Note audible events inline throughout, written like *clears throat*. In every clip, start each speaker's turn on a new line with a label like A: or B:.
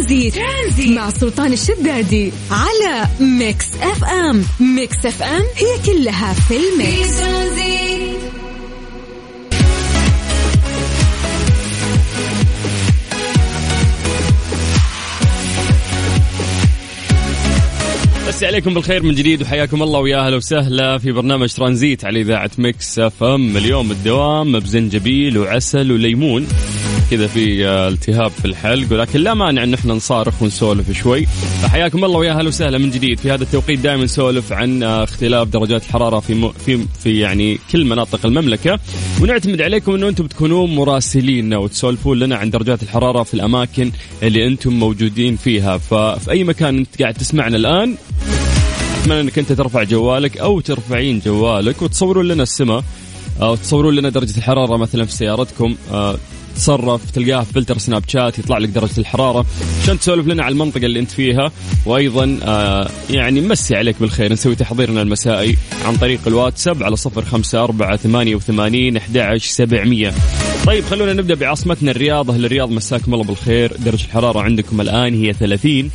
A: ترانزيت, ترانزيت. مع سلطان الشدادي على Mix FM. Mix FM هي كلها في ال mix.
B: مسي عليكم بالخير من جديد وحياكم الله ويا أهلا وسهلا في برنامج ترانزيت على إذاعة Mix FM. اليوم الدوام بزنجبيل وعسل وليمون. كذا في آه، التهاب في الحلق ولكن لا مانع إن إحنا نصارخ ونسولف شوي. فحياكم الله ويا أهلا وسهلا من جديد. في هذا التوقيت دائما نسولف عن آه، اختلاف درجات الحرارة في م... في في يعني كل مناطق المملكة. ونعتمد عليكم إنه أنتم بتكونون مراسلين وتسولفون لنا عن درجات الحرارة في الأماكن اللي أنتم موجودين فيها. ففي أي مكان أنت قاعد تسمعنا الآن أتمنى إنك أنت ترفع جوالك أو ترفعين جوالك وتصورون لنا السماء أو تصورون لنا درجة الحرارة مثلا في سيارتكم. آه، تصرف تلقاه في فلتر سناب شات يطلع لك درجة الحرارة. عشان تسولف لنا على المنطقة اللي أنت فيها وأيضا آه يعني مسي عليك بالخير. نسوي تحضيرنا المسائي عن طريق الواتساب على صفر خمسة أربعة ثمانية وثمانين أحد سبعمية. طيب خلونا نبدأ بعاصمتنا الرياض. أهل الرياض مساكم الله بالخير. درجة الحرارة عندكم الآن هي 30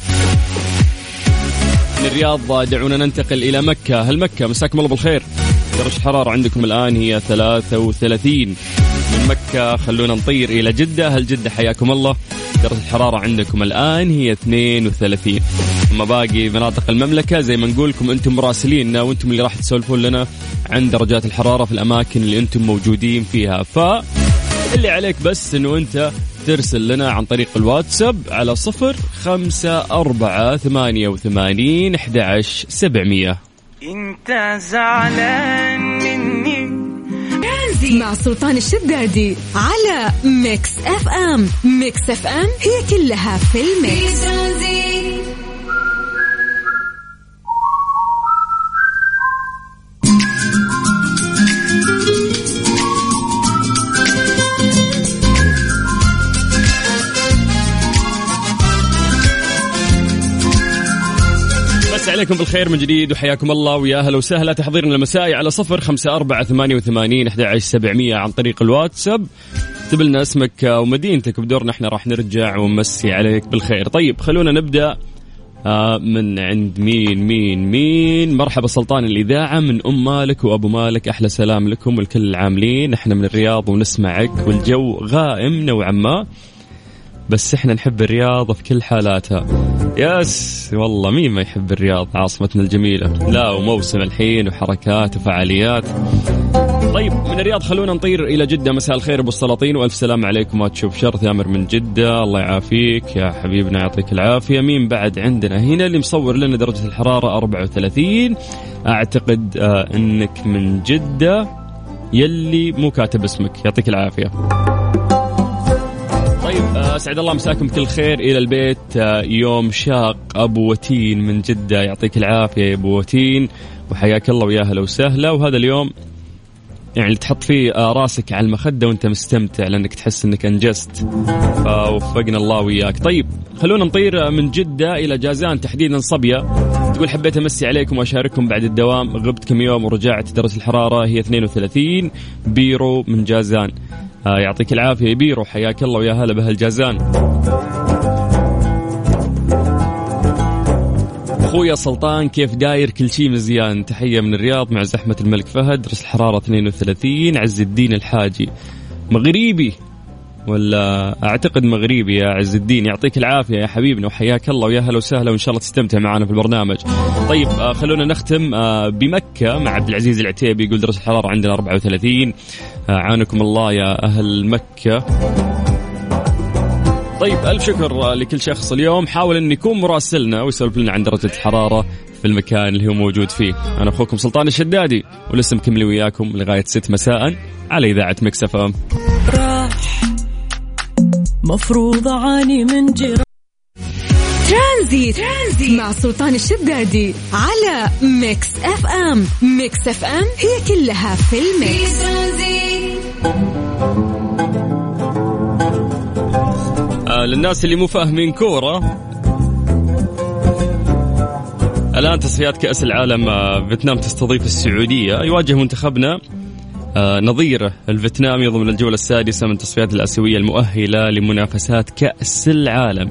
B: من الرياض دعونا ننتقل إلى مكة. هل مكة مساكم الله بالخير. درجة الحرارة عندكم الآن هي 33 من مكة خلونا نطير إلى جدة. هل جدة حياكم الله؟ درجة الحرارة عندكم الآن هي 32 أما باقي مناطق المملكة زي ما نقول لكم أنتم مراسلين وأنتم اللي راح تسولفون لنا عن درجات الحرارة في الأماكن اللي أنتم موجودين فيها. ف اللي عليك بس أنه أنت ترسل لنا عن طريق الواتساب على صفر خمسة أربعة ثمانية وثمانين أحد سبعمية.
A: انت زعلان مني. مع سلطان الشدادي على Mix FM. Mix FM هي كلها في ال mix.
B: عليكم بالخير من جديد وحياكم الله ويا أهلا وسهلا. تحضيرنا المسائي على صفر خمسة أربعة ثمانية وثمانين أحد سبعمية عن طريق الواتساب. اكتب لنا اسمك ومدينتك بدورنا إحنا راح نرجع ونمسي عليك بالخير. طيب خلونا نبدأ آه، من عند مين مين مين؟ مرحبا سلطان الإذاعة من أم مالك وأبو مالك أحلى سلام لكم والكل العاملين إحنا من الرياض ونسمعك والجو غائم نوعا ما بس إحنا نحب الرياض في كل حالاتها. يس والله مين ما يحب الرياض عاصمتنا الجميلة. لا وموسم الحين وحركات وفعاليات. طيب من الرياض خلونا نطير إلى جدة. مساء الخير أبو السلاطين وألف سلام عليكم. ما تشوف شر ثامر من جدة. الله يعافيك. يا حبيبنا يعطيك العافية. مين بعد عندنا؟ هنا اللي مصور لنا درجة الحرارة 34 أعتقد آه أنك من جدة. يلي مو كاتب اسمك. يعطيك العافية. اسعد الله مساكم كل خير. إلى البيت آه، يوم شاق. أبو وتين من جدة يعطيك العافية يا أبو وتين وحياك الله ويا أهلا وسهلا. وهذا اليوم يعني اللي تحط فيه آه، راسك على المخدة وأنت مستمتع لأنك تحس إنك أنجزت. فوفقنا الله وياك طيب خلونا نطير من جدة إلى جازان تحديدا صبية تقول حبيت أمسي عليكم وأشارككم بعد الدوام. غبت كم يوم ورجعت درجة الحرارة هي 32 بيرو من جازان. آه يعطيك العافية. بيرو حياك الله ويا هلا بهالجازان أخويا سلطان كيف داير؟ كل شيء مزيان. تحية من الرياض مع زحمة الملك فهد. درجه الحراره 32 عز الدين الحاجي. مغربي. ولا أعتقد مغربي يا عز الدين. يعطيك العافية يا حبيبنا وحياك الله ويا هلا وسهلا وإن شاء الله تستمتع معنا في البرنامج. طيب آه خلونا نختم آه بمكة. مع عبد العزيز العتيبي يقول درجه الحراره عندنا 34 أعانكم الله يا أهل مكة. طيب ألف شكر لكل شخص اليوم. حاول أن يكون مراسلنا ويسولف لنا عن درجة الحرارة في المكان اللي هو موجود فيه. أنا أخوكم سلطان الشدادي ولسه مكملين وياكم لغاية 6 مساء على إذاعة Mix FM
A: مفروض أعاني من جيران ترانزيت. ترانزيت مع سلطان الشدادي على Mix FM. Mix FM هي كلها في ال mix.
B: آه للناس اللي مو فاهمين كورة. الآن تصفيات كأس العالم آه، فيتنام تستضيف السعودية. يواجه منتخبنا آه، نظيره الفيتنامي ضمن الجولة السادسة من تصفيات الآسيوية المؤهلة لمنافسات كأس العالم.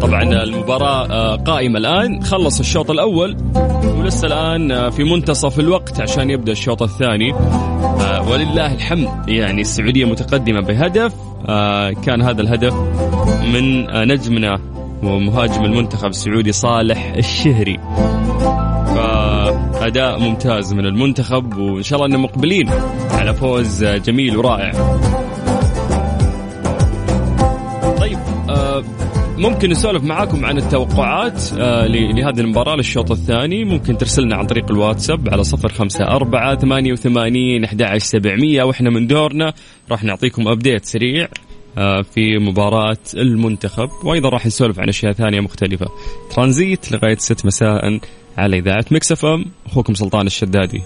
B: طبعا المباراة قائمة الآن. خلص الشوط الأول. ولسه الآن في منتصف الوقت عشان يبدأ الشوط الثاني. ولله الحمد. يعني السعودية متقدمة بهدف. كان هذا الهدف من نجمنا ومهاجم المنتخب السعودي صالح الشهري. فأداء ممتاز من المنتخب وإن شاء الله أننا مقبلين على فوز جميل ورائع. طيب آه، ممكن نسولف معاكم عن التوقعات آه، لهذه المباراة للشوط الثاني. ممكن ترسلنا عن طريق الواتساب على صفر خمسة أربعة ثمانية وثمانين أحد سبعمية. وإحنا من دورنا راح نعطيكم update سريع آه، في مباراة المنتخب وأيضا راح نسولف عن أشياء ثانية مختلفة. ترانزيت لغاية ست مساء. على إذاعة Mix FM أخوكم سلطان الشدادي.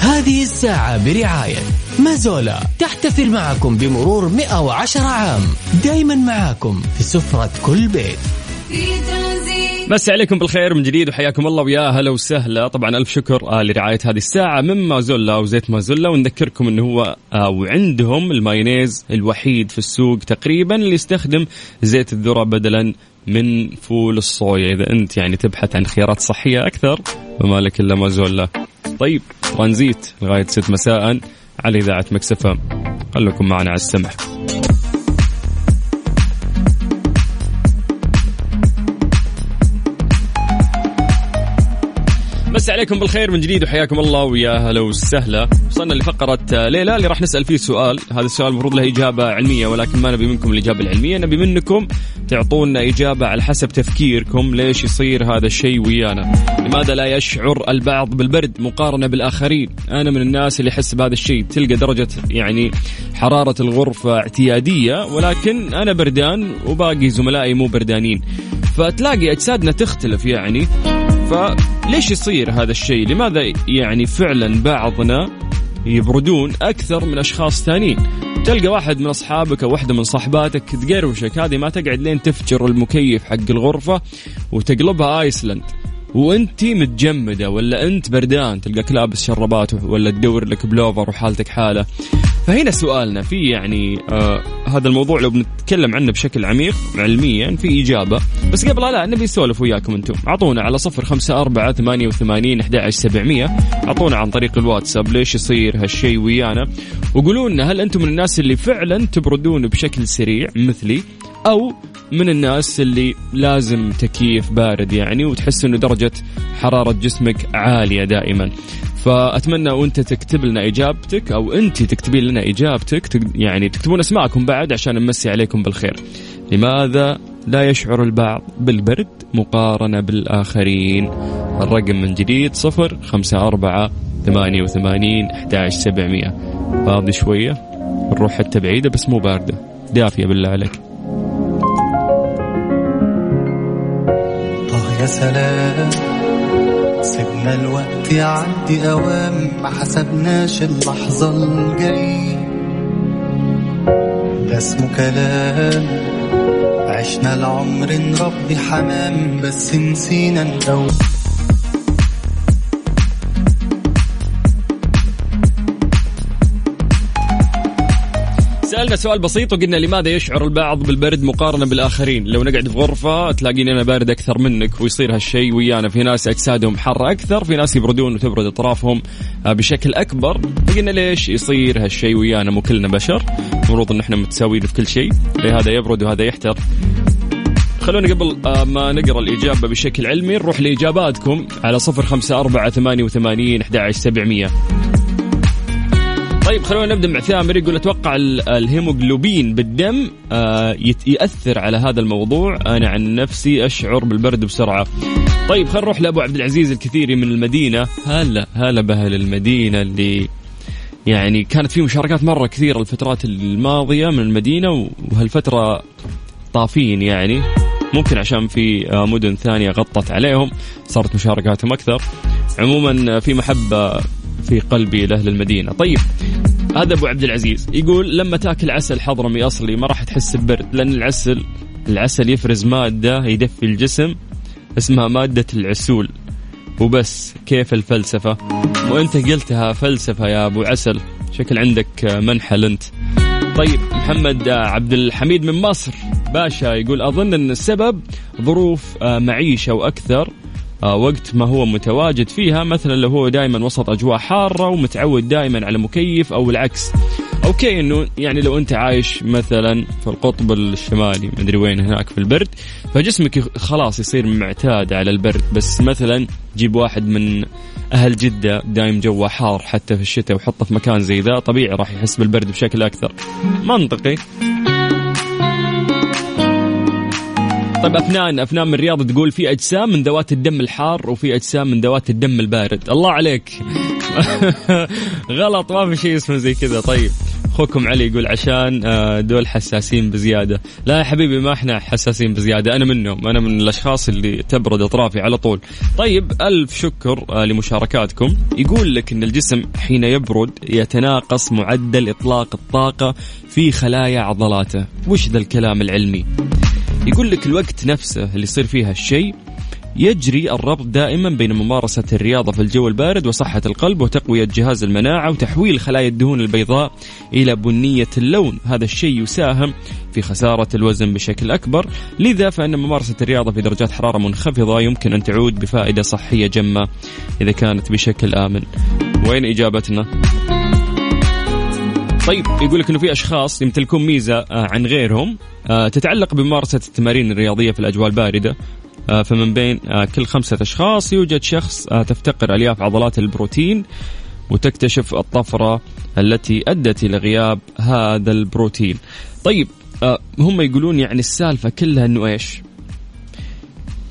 C: هذه الساعة برعاية Mazola. تحتفل معكم بمرور 110 عام. دايما معاكم في سفرة كل بيت.
B: مسي عليكم بالخير من جديد وحياكم الله ويا هلا وسهلا. طبعا ألف شكر آه لرعاية هذه الساعة من مازولا وزيت مازولا. ونذكركم إنه هو آه وعندهم المايونيز الوحيد في السوق تقريبا اللي يستخدم زيت الذرة بدلا من فول الصويا. إذا أنت يعني تبحث عن خيارات صحية أكثر فما لك إلا مازولا. طيب ترانزيت لغاية 6 مساء على إذاعة مكسفه خليكم معنا على السمع. مسي عليكم بالخير من جديد وحياكم الله ويا هلا وسهلا. وصلنا لفقرة ليلى اللي راح نسأل فيه سؤال. هذا السؤال المفروض له إجابة علمية ولكن ما نبي منكم الإجابة العلمية. نبي منكم تعطونا إجابة على حسب تفكيركم. ليش يصير هذا الشيء ويانا؟ لماذا لا يشعر البعض بالبرد مقارنة بالآخرين؟ أنا من الناس اللي يحس بهذا الشيء تلقى درجة يعني حرارة الغرفة اعتيادية ولكن أنا بردان وباقي زملائي مو بردانين. فتلاقي أجسادنا تختلف يعني. فليش يصير هذا الشيء؟ لماذا يعني فعلا بعضنا يبردون أكثر من أشخاص ثانيين؟ تلقى واحد من أصحابك أو واحدة من صحباتك تقروشك هذه ما تقعد لين تفجر المكيف حق الغرفة وتقلبها ايسلند وأنت متجمدة ولا أنت بردان تلقاك لابس شربات ولا تدور لك بلوفر وحالتك حالة. فهنا سؤالنا في يعني آه هذا الموضوع لو بنتكلم عنه بشكل عميق علميا في إجابة. بس قبل لا نبي نسولف وياكم أنتم. أعطونا على صفر خمسة أربعة ثمانية وثمانين أحد سبعمية. أعطونا عن طريق الواتساب ليش يصير هالشيء ويانا. وقولوا لنا هل أنتم من الناس اللي فعلا تبردون بشكل سريع مثلي؟ أو من الناس اللي لازم تكييف بارد يعني وتحس إنه درجة حرارة جسمك عالية دائما. فأتمنى وأنت تكتب لنا إجابتك أو أنت تكتبين لنا إجابتك يعني تكتبون أسماءكم بعد عشان نمسي عليكم بالخير. لماذا لا يشعر البعض بالبرد مقارنة بالآخرين؟ الرقم من جديد صفر خمسة أربعة ثمانية وثمانين أحداش سبعمية. فاضي شوية؟ نروح حتى بعيدة بس مو باردة. دافية بالله عليك.
D: يا سلام. سيبنا الوقت يعدي أوام ما حسبناش اللحظة الجاي ده اسمه كلام. عشنا العمر نربي حمام بس نسينا ندور
B: سألنا سؤال بسيط وقلنا لماذا يشعر البعض بالبرد مقارنة بالآخرين؟ لو نقعد في غرفة تلاقيني أنا بارد أكثر منك ويصير هالشيء ويانا. في ناس أجسادهم حارة أكثر في ناس يبردون وتبرد أطرافهم آه، بشكل أكبر. فقلنا ليش يصير هالشيء ويانا؟ مو كلنا بشر المفروض أن إحنا متساويين في كل شيء. هذا يبرد وهذا يحتر. خلونا قبل آه، ما نقرأ الإجابة بشكل علمي نروح لإجاباتكم على صفر خمسة أربعة ثمانية وثمانين أحد سبعمية. طيب خلونا نبدأ مع ثامر يقول أتوقع الهيموغلوبين بالدم آه، يأثر على هذا الموضوع. أنا عن نفسي أشعر بالبرد بسرعة. طيب خلينا نروح لأبو عبد العزيز الكثيري من المدينة. هلا هلا بأهل المدينة اللي يعني كانت في مشاركات مرة كثيرة الفترات الماضية من المدينة وهالفترة طافين يعني. ممكن عشان في آه، مدن ثانية غطت عليهم صارت مشاركاتهم أكثر. عموما في محبة في قلبي لأهل المدينة. طيب هذا أبو عبد العزيز يقول لما تأكل عسل حضرمي أصلي ما راح تحس ببرد لأن العسل العسل يفرز مادة يدفي الجسم اسمها مادة العسول. وبس كيف الفلسفة؟ وأنت قلتها فلسفة يا أبو عسل شكل عندك منحل أنت. طيب محمد عبد الحميد من مصر باشا يقول أظن إن السبب ظروف آه، معيشة وأكثر. وقت ما هو متواجد فيها مثلا لو هو دائما وسط أجواء حارة ومتعود دائما على مكيف أو العكس. أوكي إنه يعني لو أنت عايش مثلا في القطب الشمالي مدري وين هناك في البرد فجسمك خلاص يصير معتاد على البرد. بس مثلا جيب واحد من أهل جدة دايم جوه حار حتى في الشتاء وحطه في مكان زي ذا طبيعي راح يحس بالبرد بشكل أكثر. منطقي. طيب أفنان أفنان من الرياض تقول في أجسام من ذوات الدم الحار وفي أجسام من ذوات الدم البارد. الله عليك. *laughs* غلط ما في شيء اسمه زي كذا. طيب أخوكم علي يقول عشان آه، دول حساسين بزيادة. لا يا حبيبي ما إحنا حساسين بزيادة أنا منهم. أنا من الأشخاص اللي تبرد أطرافي على طول. طيب ألف شكر آه، لمشاركاتكم. يقول لك إن الجسم حين يبرد يتناقص معدل إطلاق الطاقة في خلايا عضلاته. وش ذا الكلام العلمي؟ يقول لك الوقت نفسه اللي يصير فيه هالشيء يجري الربط دائما بين ممارسة الرياضة في الجو البارد وصحة القلب وتقوية جهاز المناعة وتحويل خلايا الدهون البيضاء إلى بنية اللون. هذا الشيء يساهم في خسارة الوزن بشكل أكبر. لذا فإن ممارسة الرياضة في درجات حرارة منخفضة يمكن أن تعود بفائدة صحية جمة إذا كانت بشكل آمن. وين إجابتنا؟ طيب يقول لك إنه في أشخاص يمتلكون ميزة آه، عن غيرهم آه، تتعلق بممارسة التمارين الرياضية في الأجواء الباردة. آه، فمن بين كل خمسة أشخاص يوجد شخص تفتقر ألياف عضلات البروتين وتكتشف الطفرة التي أدت إلى غياب هذا البروتين. طيب هم يقولون يعني السالفة كلها أنه إيش؟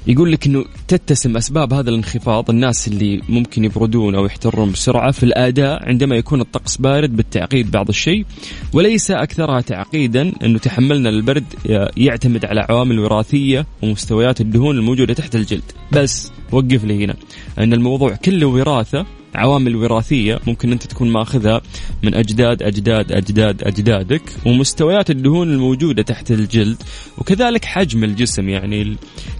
B: يقول لك إنه تتسم أسباب هذا الانخفاض الناس اللي ممكن يبردون أو يحترون بسرعة في الأداء عندما يكون الطقس بارد بالتعقيد بعض الشيء وليس أكثرها تعقيدا أنه تحملنا للبرد يعتمد على عوامل وراثية ومستويات الدهون الموجودة تحت الجلد. بس وقف لي هنا ان الموضوع كله وراثة عوامل وراثية ممكن أنت تكون ماخذها من أجداد أجداد أجداد أجدادك ومستويات الدهون الموجودة تحت الجلد وكذلك حجم الجسم يعني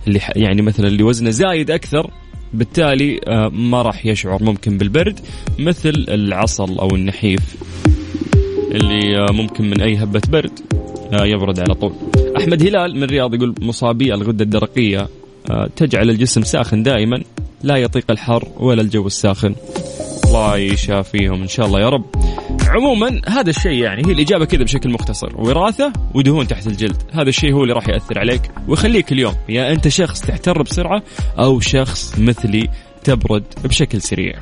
B: اللي يعني مثلا اللي وزنه زايد أكثر بالتالي آه، ما راح يشعر ممكن بالبرد مثل العصل أو النحيف اللي آه، ممكن من أي هبة برد آه، يبرد على طول. أحمد هلال من الرياض يقول مصابي الغدة الدرقية تجعل الجسم ساخن دائما لا يطيق الحر ولا الجو الساخن. الله يشافيهم إن شاء الله يا رب. عموما هذا الشيء يعني هي الإجابة كذا بشكل مختصر. وراثة ودهون تحت الجلد. هذا الشيء هو اللي راح يأثر عليك. ويخليك اليوم يا أنت شخص تحتر بسرعة أو شخص مثلي تبرد بشكل سريع.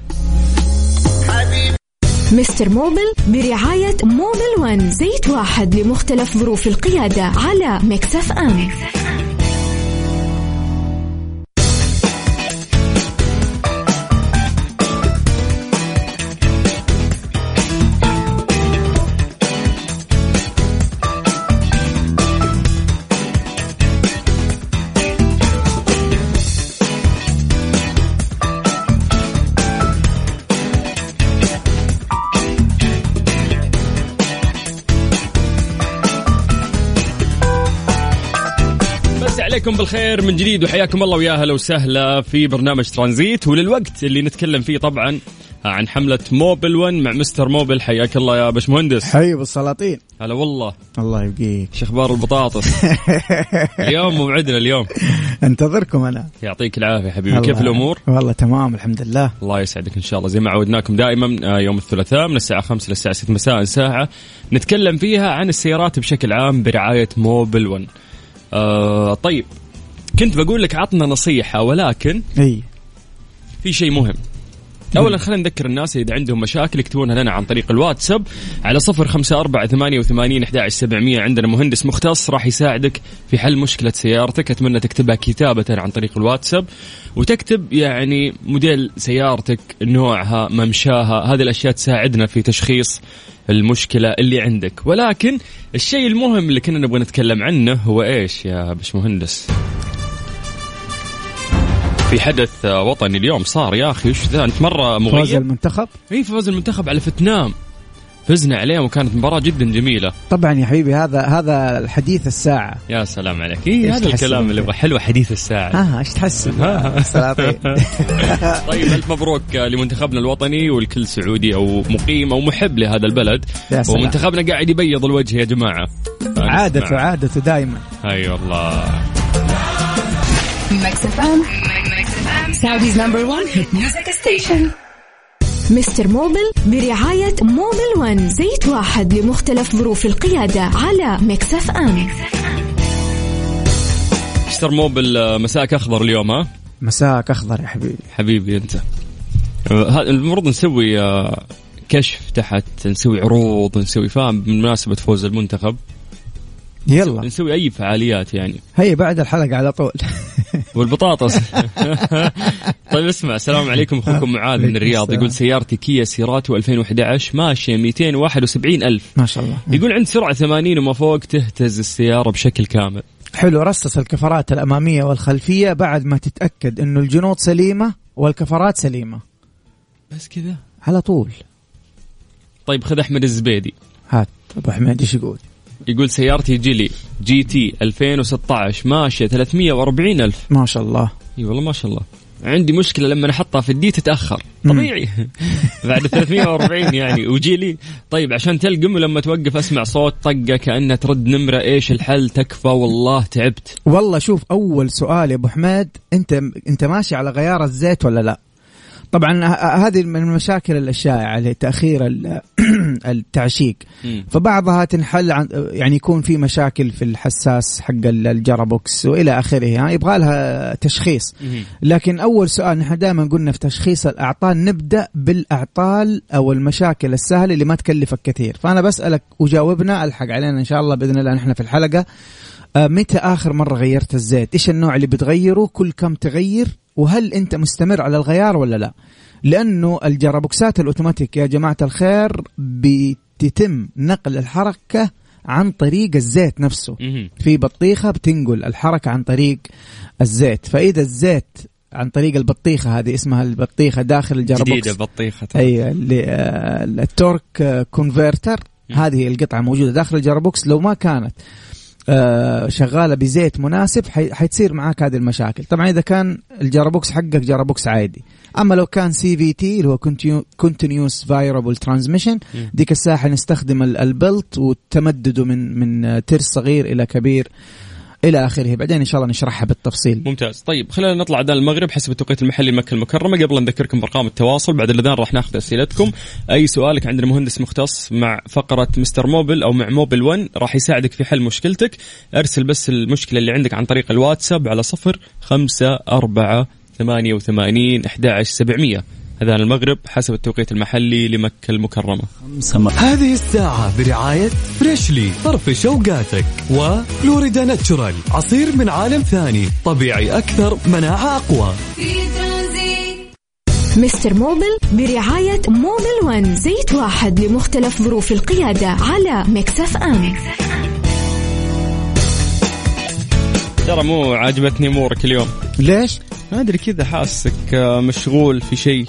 A: Mister Mobil برعاية Mobil One زيت واحد لمختلف ظروف القيادة على Mix FM.
B: بس عليكم بالخير من جديد وحياكم الله ويا هلا وسهلا في برنامج ترانزيت. وللوقت اللي نتكلم فيه طبعا عن حملة موبل 1 مع مستر موبل حياك الله يا باش مهندس
E: حي بالسلاطين.
B: هلا والله.
E: الله يبقيك.
B: إيش أخبار البطاطس؟ *laughs* اليوم موعدنا اليوم.
E: أنتظركم أنا.
B: يعطيك العافية حبيبي. كيف الأمور؟
E: والله تمام الحمد لله.
B: الله يسعدك إن شاء الله. زي ما عودناكم دائما آه، يوم الثلاثاء من الساعة 5 للساعه 6 مساء ساعة نتكلم فيها عن السيارات بشكل عام برعاية موبل 1 آه طيب كنت بقول لك عطنا نصيحة ولكن
E: إي.
B: في شيء مهم. اولا خلينا نذكر الناس إذا عندهم مشاكل يكتبونها لنا عن طريق الواتساب على صفر خمسة أربعة ثمانية وثمانين أحد سبعمية. عندنا مهندس مختص راح يساعدك في حل مشكلة سيارتك. أتمنى تكتبها كتابة عن طريق الواتساب وتكتب يعني موديل سيارتك نوعها ممشاها. هذه الأشياء تساعدنا في تشخيص المشكلة اللي عندك. ولكن الشيء المهم اللي كنا نبغى نتكلم عنه هو إيش يا باشمهندس؟ في حدث آه، وطني اليوم صار يا أخي وش ذا؟ انت مره
E: فوز
B: مغيب
E: المنتخب؟
B: إي فوز المنتخب على فيتنام. فزنا عليهم وكانت مباراة جدا جميلة.
E: طبعا يا حبيبي هذا هذا الحديث الساعة.
B: يا سلام عليك. إيه
E: إيش
B: هذا
E: تحسن
B: الكلام؟ اللي يبغى حلوة حديث الساعة.
E: ها إيش تحسب *laughs* سلاطين *laughs*
B: طيب ألف مبروك لمنتخبنا الوطني والكل سعودي أو مقيم أو محب لهذا البلد.
E: يا سلام.
B: ومنتخبنا قاعد يبيض الوجه يا جماعة.
E: عادته عادته دائما
B: أي والله.
A: Saudi's number 1 hit music station Mister Mobil برعاية Mobil One. زيت واحد لمختلف ظروف القيادة على Mix FM.
B: Mister Mobil آه، مساك أخضر اليوم ها؟
E: مساك أخضر يا حبيبي.
B: حبيبي أنت. آه، المفروض نسوي آه، كشف تحت نسوي عروض نسوي فاهم؟ بمناسبة فوز المنتخب.
E: يلا.
B: نسوي أي فعاليات يعني.
E: هي بعد الحلقة على طول. *laughs*
B: والبطاطس. *laughs* طيب اسمع السلام عليكم. أخوكم معاذ من الرياض. يقول سيارتي كيا سيراتو 2011 ماشيه 271 ألف.
E: ما شاء الله.
B: يقول عند سرعة 80 وما فوق تهتز السيارة بشكل كامل.
E: حلو. رصص الكفرات الأمامية والخلفية بعد ما تتأكد إنه الجنوط سليمة والكفرات سليمة.
B: بس كذا.
E: على طول.
B: طيب خذ أحمد الزبيدي.
E: هات أبو حميد إيش يقول؟
B: يقول سيارتي Geely GT 2016 ماشية 340 ألف.
E: ما شاء الله.
B: إي والله ما شاء الله. عندي مشكلة لما أحطها في ال D تتأخر. طبيعي. *laughs* بعد 340 يعني و Geely طيب عشان تلقم ولما توقف أسمع صوت طقة كانها ترد نمرة إيش الحل؟ تكفى والله تعبت.
E: والله شوف أول سؤال يا أبو حميد أنت أنت ماشي على غيار الزيت ولا لا؟ طبعا هذه من المشاكل الشائعه اللي هي تأخير ال- *clears throat* التعشيق. فبعضها تنحل عن يعني يكون في مشاكل في الحساس حق ال- الجرابوكس وإلى آخره. يعني يبغى لها تشخيص. لكن أول سؤال نحن دائما قلنا في تشخيص الأعطال نبدأ بالأعطال أو المشاكل السهلة اللي ما تكلفك كثير. فأنا بسألك وجاوبنا ألحق علينا إن شاء الله بإذن الله نحن في الحلقة. متى آخر مرة غيرت الزيت؟ إيش النوع اللي بتغيره؟ كل كم تغير؟ وهل أنت مستمر على الغيار ولا لا؟ لأنه ال gearbox ات الأوتوماتيك يا جماعة الخير بتتم نقل الحركة عن طريق الزيت نفسه. في بطيخة بتنقل الحركة عن طريق الزيت. فإذا الزيت عن طريق البطيخة هذه اسمها البطيخة داخل ال
B: gearbox. جديدة بطيخة. ترى.
E: أي اللي آه، ال torque آه، converter هذه القطعة موجودة داخل ال gearbox لو ما كانت آه، شغالة بزيت مناسب حتصير معاك هذه المشاكل. طبعا إذا كان ال gearbox حقك gearbox عادي. أما لو كان CVT اللي هو continuous variable transmission ديك الساعة نستخدم ال- ال belt وتمدده من من آه، ترس صغير إلى كبير. إلى آخره. بعدين إن شاء الله نشرحها بالتفصيل.
B: ممتاز. طيب خلينا نطلع أذان المغرب حسب التوقيت المحلي مكة المكرمة. قبل نذكركم بأرقام التواصل بعد الأذان راح ناخذ أسئلتكم. أي سؤالك عندنا مهندس مختص مع فقرة Mister Mobil أو مع Mobil 1 راح يساعدك في حل مشكلتك. أرسل بس المشكلة اللي عندك عن طريق الواتساب على صفر خمسة أربعة ثمانية وثمانين أحد عشر سبعمية. أذان المغرب حسب التوقيت المحلي لمكة المكرمة.
C: هذه الساعة برعاية Freshly طرف اوقاتك و Florida's Natural عصير من عالم ثاني طبيعي أكثر مناعة أقوى.
A: Mister Mobil برعاية Mobil One زيت واحد لمختلف ظروف القيادة على Mix FM.
B: ترى مو عاجبتني أمورك اليوم.
E: ليش؟
B: ما أدري كذا حاسك آه، مشغول في شيء.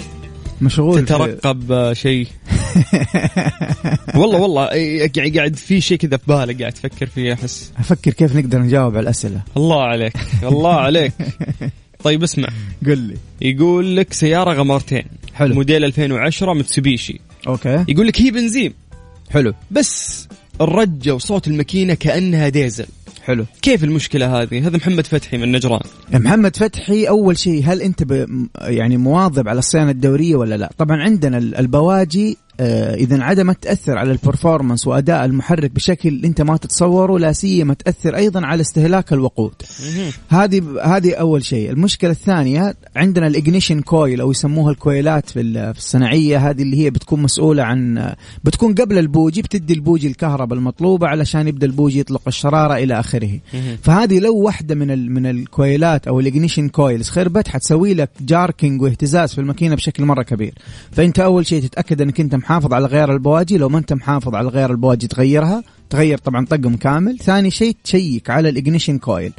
E: مشغول
B: تترقب آه، شيء. والله والله قاعد قاعد في شيء كذا في بالك قاعد تفكر فيه أحس.
E: أفكر كيف نقدر نجاوب على الأسئلة.
B: الله عليك الله عليك. طيب اسمع. *laughs*
E: قل لي.
B: يقول لك سيارة غمرتين
E: حلو.
B: موديل 2010 Mitsubishi.
E: OK.
B: يقول لك هي بنزين.
E: حلو.
B: بس الرجة وصوت الماكينة كأنها ديزل.
E: حلو.
B: كيف المشكلة هذه؟ هذا محمد فتحي من نجران.
E: محمد فتحي أول شيء هل أنت ب يعني مواظب على الصيانة الدورية ولا لا؟ طبعا عندنا ال- البواجي إذا انعدمت تأثر على ال performance وأداء المحرك بشكل أنت ما تتصوره لا سيما تأثر أيضا على استهلاك الوقود. هذه هذه أول شيء، المشكلة الثانية عندنا ال ignition coil أو يسموها ال coil ات في ال- في الصناعية هذه اللي هي بتكون مسؤولة عن بتكون قبل البوجي بتدي البوجي الكهرباء المطلوبة علشان يبدأ البوجي يطلق الشرارة إلى آخره. فهذه لو واحدة من ال من ال coil ات أو ال ignition coils خربت حتسوي لك jerking واهتزاز في الماكينة بشكل مرة كبير. فأنت أول شيء تتأكد إنك أنت محافظ على غيار البواجي، لو ما انت محافظ على غيار البواجي تغيرها، تغير طبعا طقم كامل. ثاني شيء تشيك على ال ignition coil.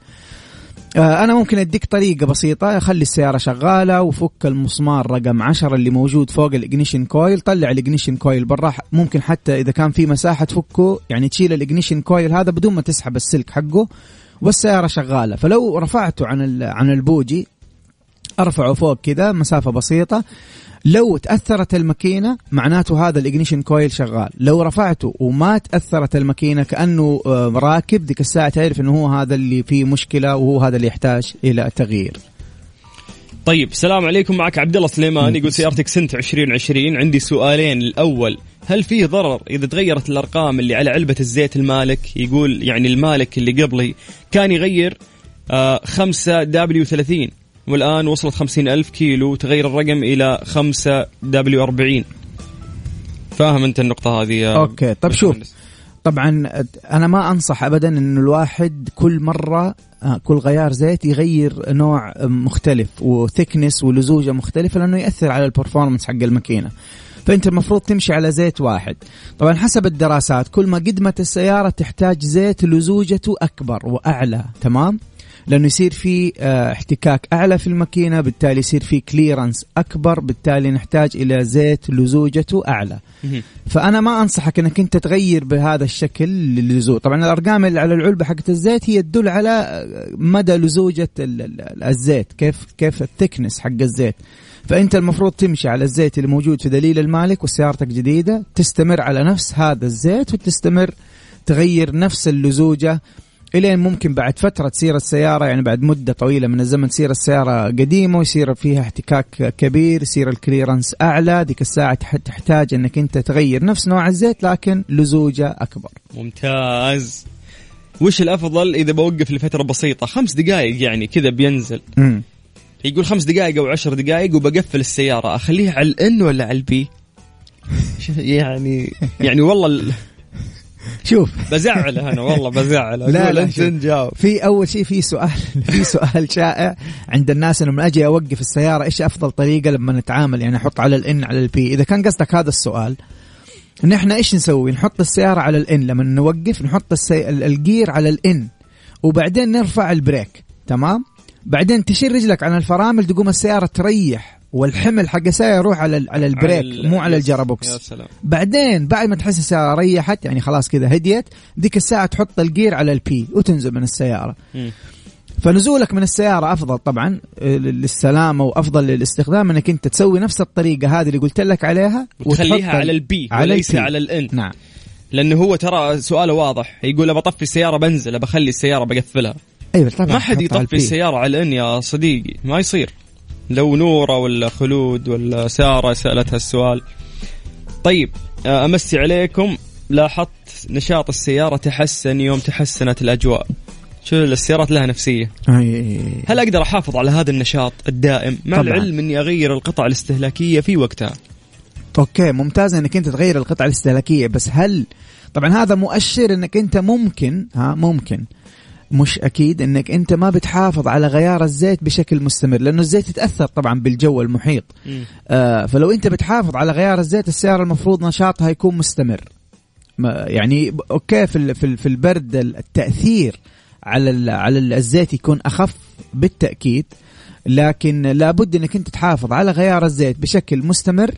E: آه، أنا ممكن أديك طريقة بسيطة. خلي السيارة شغالة وفك المسمار رقم 10 اللي موجود فوق ال ignition coil طلع ال ignition coil برا. ممكن حتى إذا كان في مساحة تفكه يعني تشيل ال ignition coil هذا بدون ما تسحب السلك حقه والسيارة شغالة. فلو رفعته عن عن البوجي أرفعه فوق كذا مسافة بسيطة. لو تأثرت الماكينة معناته هذا ال ignition coil شغال. لو رفعته وما تأثرت الماكينة كأنه آه، راكب ديك الساعة تعرف إنه هو هذا اللي فيه مشكلة وهو هذا اللي يحتاج إلى تغيير.
B: طيب السلام عليكم معك عبد الله سليمان يقول سيارتك سنة 2020 عندي سؤالين. الأول هل فيه ضرر إذا تغيرت الأرقام اللي على علبة الزيت المالك؟ يقول يعني المالك اللي قبلي كان يغير آه 5 W 30 والآن وصلت 50 ألف كيلو تغير الرقم إلى 5 W 40 فاهم أنت النقطة هذه يا
E: okay طب؟ شوف. طبعا أنا ما أنصح ابدا انه الواحد كل مرة آه، كل غيار زيت يغير نوع مختلف و thickness ولزوجة مختلفة لأنه يأثر على ال performance حق الماكينة. فأنت المفروض تمشي على زيت واحد. طبعا حسب الدراسات كل ما قدمت السيارة تحتاج زيت لزوجته أكبر وأعلى تمام؟ لأنه يصير في آه، احتكاك أعلى في الماكينة بالتالي يصير في clearance أكبر بالتالي نحتاج إلى زيت لزوجته
B: أعلى.
E: فأنا ما أنصحك إنك أنت تغير بهذا الشكل اللزوجة. طبعا الأرقام اللي على العلبة حقت الزيت هي تدل على مدى لزوجة ال- ال- الزيت كيف كيف ال thickness حق الزيت. فأنت المفروض تمشي على الزيت اللي موجود في دليل المالك وسيارتك جديدة تستمر على نفس هذا الزيت وتستمر تغير نفس اللزوجة إلين ممكن بعد فترة تصير السيارة يعني بعد مدة طويلة من الزمن تصير السيارة قديمة ويصير فيها احتكاك كبير يصير ال clearance أعلى ديك الساعة تح- تحتاج إنك أنت تغير نفس نوع الزيت لكن لزوجة أكبر.
B: ممتاز. وش الأفضل؟ إذا بوقف لفترة بسيطة خمس دقائق يعني كذا بينزل.
E: امم
B: يقول خمس دقائق أو عشر دقائق وبقفل السيارة أخليها على ال N ولا على ال P؟ *laughs* يعني؟ يعني والله ال-
E: شوف.
B: بزعله أنا والله بزعله
E: لا، لا،
B: أنت
E: شوف.
B: نجاوب
E: في أول شيء في سؤال *laughs* في سؤال شائع عند الناس إنه لما أجي أوقف السيارة إيش أفضل طريقة لما نتعامل؟ يعني أحط على ال N على ال P. إذا كان قصدك هذا السؤال نحن إيش نسوي؟ نحط السيارة على ال N. لما نوقف نحط السي... ال- الجير على ال N. وبعدين نرفع ال brake. تمام؟ بعدين تشيل رجلك عن الفرامل تقوم السيارة تريح. والحمل حق السياره يروح على على ال brake
B: ال-
E: مو على. الجيربوكس
B: يا سلام
E: بعدين بعد ما تحس السياره ريحت يعني خلاص كذا هديت ديك الساعة تحط الجير على ال P وتنزل من السيارة
B: مم.
E: فنزولك من السيارة أفضل طبعا آه، للسلامة وأفضل للاستخدام إنك أنت تسوي نفس الطريقة هذه اللي قلت لك عليها
B: وتخليها على ال P
E: على
B: وليس
E: ال P.
B: على الان
E: نعم
B: لأنه هو ترى سؤاله واضح يقول ابى أطفي السيارة بنزل بخلي السيارة بقفلها
E: أيوه طبعا
B: ما حد يطفي. السيارة على الان يا صديقي ما يصير لو نوره ولا خلود ولا سارة سألتها السؤال. طيب آه، أمسي عليكم. لاحظت نشاط السيارة تحسن يوم تحسنت الأجواء. شو السيارات لها نفسية؟
E: أي-
B: هل أقدر أحافظ على هذا النشاط الدائم؟ مع
E: طبعاً.
B: العلم أني أغير القطع الاستهلاكية في وقتها.
E: okay ممتاز إنك أنت تغير القطعه الاستهلاكية بس هل طبعا هذا مؤشر إنك أنت ممكن ها ممكن. مش أكيد إنك أنت ما بتحافظ على غيار الزيت بشكل مستمر لأنه الزيت يتأثر طبعا بالجو المحيط. آه فلو أنت بتحافظ على غيار الزيت السياره المفروض نشاطها يكون مستمر. ما- يعني okay في في ال- في البرد ال- التأثير على على ال- الزيت يكون أخف بالتأكيد لكن لابد إنك أنت تحافظ على غيار الزيت بشكل مستمر.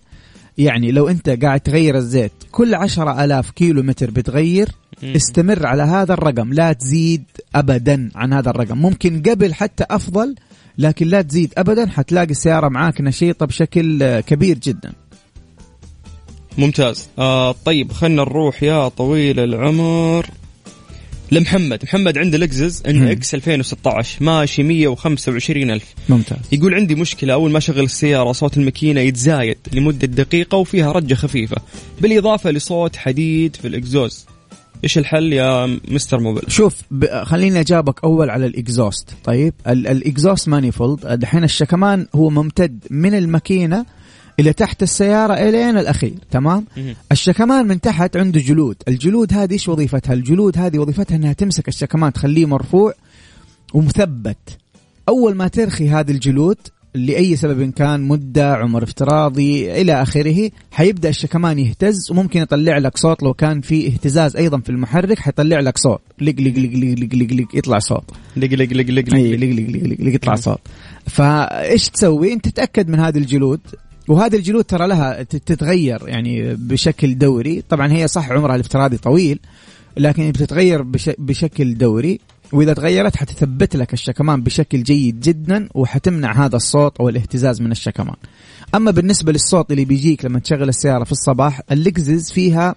E: يعني لو أنت قاعد تغير الزيت كل عشرة ألاف كيلو متر بتغير استمر على هذا الرقم لا تزيد أبدا عن هذا الرقم. ممكن قبل حتى أفضل لكن لا تزيد أبدا حتلاقي السيارة معاك نشيطة بشكل كبير جدا.
B: ممتاز. آه طيب خلنا نروح يا طويل العمر. لمحمد. محمد عنده لكزس NX 2016 ماشي 125 ألف.
E: ممتاز.
B: يقول عندي مشكلة أول ما أشغل السيارة صوت الماكينة يتزايد لمدة دقيقة وفيها رجة خفيفة بالإضافة لصوت حديد في الإكزوز. إيش الحل يا مستر موبل؟
E: شوف ب... خليني أجاوبك أول على ال exhaust. طيب ال... ال exhaust manifold دحين الشكمان هو ممتد من الماكينة إلى تحت السيارة إلين الأخير تمام؟
B: مهم.
E: الشكمان من تحت عنده جلود. الجلود هذه إيش وظيفتها؟ الجلود هذه وظيفتها إنها تمسك الشكمان تخليه مرفوع ومثبت. أول ما ترخي هذه الجلود لاي سبب كان مده عمر افتراضي إلى اخره حيبدا الشكمان يهتز وممكن يطلع لك صوت لو كان في اهتزاز أيضا في المحرك حيطلع لك صوت لق لق لق لق لق لق لق يطلع صوت
B: لق لق لق لق لق
E: لق لق لق لق يطلع صوت فايش تسوي انت تتاكد من هذه الجلود وهذه الجلود ترى لها تتغير يعني بشكل دوري طبعا هي صح عمرها الافتراضي طويل لكن بتتغير بش بشكل دوري وإذا تغيرت حتثبت لك الشكمان بشكل جيد جدا وحتمنع هذا الصوت أو الاهتزاز من الشكمان. أما بالنسبة للصوت اللي بيجيك لما تشغل السيارة في الصباح اللكزز فيها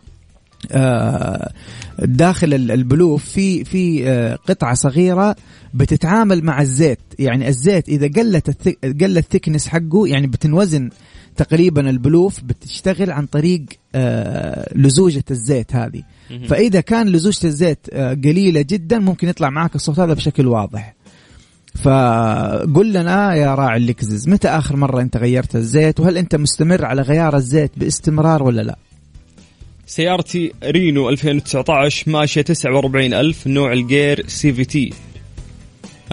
E: آه، داخل ال- البلوف في في آه، قطعة صغيرة بتتعامل مع الزيت. يعني الزيت إذا قلت الثك قل الثكنس حقه يعني بتنوزن تقريبا البلوف بتشتغل عن طريق آه، لزوجة الزيت هذه. فإذا كان لزوجة الزيت آه، قليلة جدا ممكن يطلع معك الصوت هذا بشكل واضح. فقل لنا يا راعي اللكزس متى آخر مرة أنت غيرت الزيت؟ وهل أنت مستمر على غيار الزيت باستمرار ولا لا؟
B: سيارتي رينو 2019 ماشية 49000 نوع الجير CVT.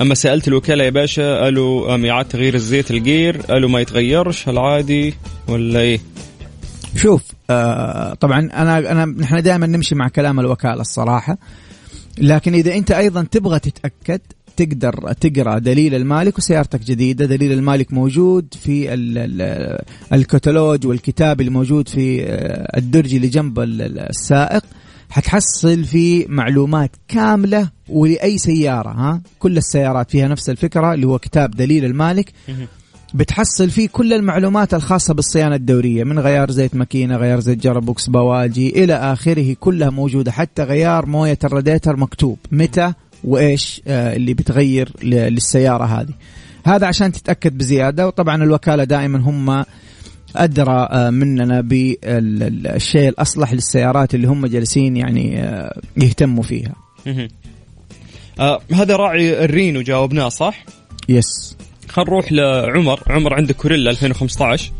B: أما سألت الوكالة يا باشا قالوا أم اعاده تغيير الزيت الجير؟ قالوا ما يتغيرش هل عادي ولا إيه؟
E: شوف آه طبعا أنا أنا نحن دائما نمشي مع كلام الوكالة الصراحة لكن إذا أنت أيضا تبغى تتأكد تقدر تقرأ دليل المالك وسيارتك جديدة دليل المالك موجود في ال ال الكتالوج والكتاب اللي موجود في آه، الدرج اللي جنب ال- ال- السائق. حتحصل في معلومات كاملة ولأي سيارة ها؟ كل السيارات فيها نفس الفكرة اللي هو كتاب دليل المالك. بتحصل فيه كل المعلومات الخاصة بالصيانة الدورية من غيار زيت ماكينة غيار زيت جربوكس بواجي إلى آخره كلها موجودة حتى غيار موية الراديتر مكتوب. متى وإيش آه اللي بتغير للسيارة هذه. هذا عشان تتأكد بزيادة وطبعا الوكالة دائما هم أدرى آه، مننا بالشيء الأصلح للسيارات اللي هم جالسين يعني آه، يهتموا فيها.
B: آه هذا راعي الرينو جاوبناه صح؟
E: يس
B: خلينا نروح لعمر. عمر عندك كوريلا 2015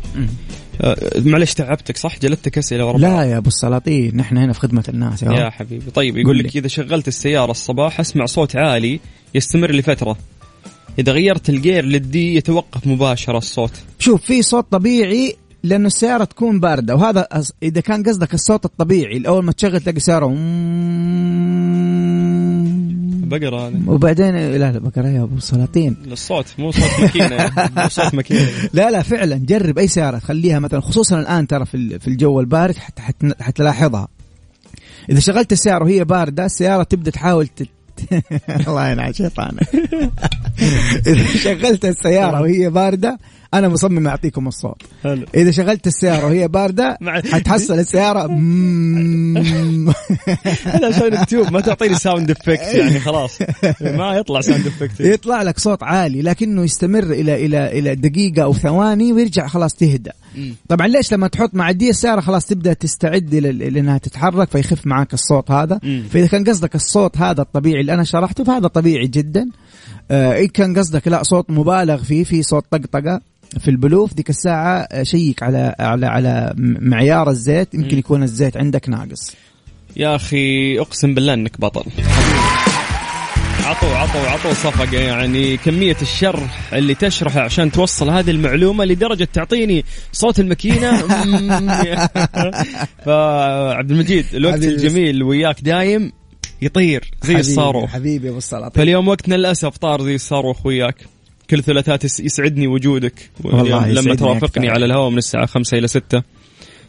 B: آه معلش تعبتك صح؟ جلدتك أسئلة ورا
E: لا. يا أبو السلاطين نحن هنا في خدمة الناس يا,
B: يا حبيبي. طيب يقول. لك إذا شغلت السيارة الصباح أسمع صوت عالي يستمر لفترة. إذا غيرت الجير للدي يتوقف مباشرة الصوت.
E: شوف في صوت طبيعي لأنه السيارة تكون باردة. وهذا إذا كان قصدك الصوت الطبيعي الأول ما تشغل تلاقي سياره
B: بقرة
E: وبعدين لا لا بقرا يا أبو السلاطين
B: الصوت مو صوت ماكينة. *laughs* مو صوت ماكينة.
E: لا لا فعلا جرب أي سيارة تخليها مثلا خصوصا الآن ترى في في الجو البارد حت حت حتلاحظها. إذا شغلت السيارة وهي باردة السيارة تبدأ تحاول تت... *laughs* الله ينعل شيطانك. *laughs* إذا شغلت السيارة وهي باردة أنا مصمم أعطيكم الصوت.
B: حلو.
E: إذا شغلت السيارة وهي
B: باردة *laughs*
E: حتحصل السيارة. *laughs*
B: هذا عشان التيوب ما تعطيني sound effect يعني *laughs* خلاص. ما يطلع sound effect
E: يطلع لك صوت عالي لكنه يستمر إلى إلى إلى دقيقة أو ثواني ويرجع خلاص تهدى. طبعا ليش لما تحط مع ال D السيارة خلاص تبدأ تستعد لل- لانها تتحرك فيخف معاك الصوت هذا. فإذا كان قصدك الصوت هذا الطبيعي اللي أنا شرحته فهذا طبيعي جدا. آه ان كان قصدك لا صوت مبالغ فيه في صوت طقطقة في البلوف. ديك الساعة آه، شيك على على على معيار الزيت. يمكن. يكون الزيت عندك ناقص.
B: يا أخي أقسم بالله إنك بطل. عطوا عطوا عطوا صفقة يعني كمية الشرح اللي تشرحه عشان توصل هذه المعلومة لدرجة تعطيني صوت الماكينة. *laughs* فعبد المجيد الوقت. الجميل وياك دايم. يطير زي
E: حبيبي-
B: الصاروخ.
E: حبيبي أبو السلاطين.
B: فاليوم وقتنا للأسف طار زي الصاروخ وياك. كل ثلاثات يس- يسعدني وجودك.
E: والله
B: لما ترافقني
E: أكثر.
B: على الهواء من الساعة خمسة إلى ستة.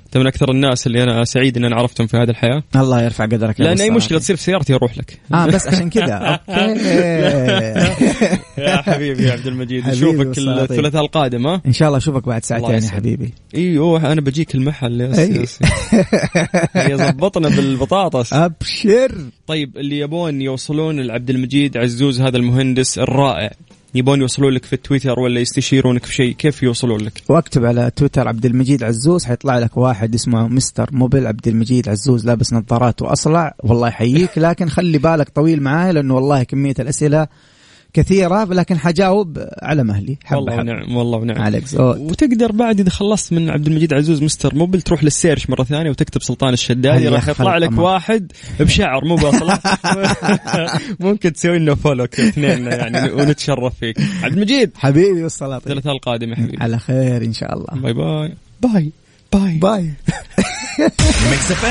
B: أنت من أكثر الناس اللي أنا سعيد أن أنا عرفتهم في هذه الحياة.
E: الله يرفع قدرك
B: أي مشكلة
E: السلاطين.
B: تصير في سيارتي أروح لك.
E: آه بس عشان كذا.
B: okay. *laughs* حبيبي يا عبد المجيد نشوفك. الثلاثاء القادم ها
E: إن شاء الله أشوفك بعد ساعتين يا. حبيبي.
B: إيوه أنا بجيك المحل يا. سياسي هي ظبطنا بالبطاطس. *laughs*
E: أبشر.
B: طيب اللي يبون يوصلون لعبد المجيد عزوز هذا المهندس الرائع. يبون يوصلون لك في التويتر ولا يستشيرونك في شيء؟ كيف يوصلون لك؟
E: واكتب على تويتر عبد المجيد عزوز حيطلع لك واحد اسمه Mister Mobile عبد المجيد عزوز لابس نظارات وأصلع. والله يحييك لكن خلي بالك طويل معاي لأنه والله كمية الأسئلة كثيرة لكن حجاوب على مهلي. حبة
B: والله. ونعم والله ونعم.
E: عليك. زود.
B: وتقدر بعد إذا خلصت من عبد المجيد عزوز Mister Mobile تروح لل search مرة ثانية وتكتب سلطان الشدادي راح يطلع لك
E: أمان.
B: واحد بشعر مو بصلعة *laughs* *laughs* ممكن تسوي لنا follow كذا اثنين يعني ونتشرف فيك. عبد المجيد.
E: حبيبي والصلاة طيب.
B: الثلاثاء القادم يا حبيبي.
E: على خير إن شاء الله.
B: bye bye. bye. bye.
E: bye. *laughs*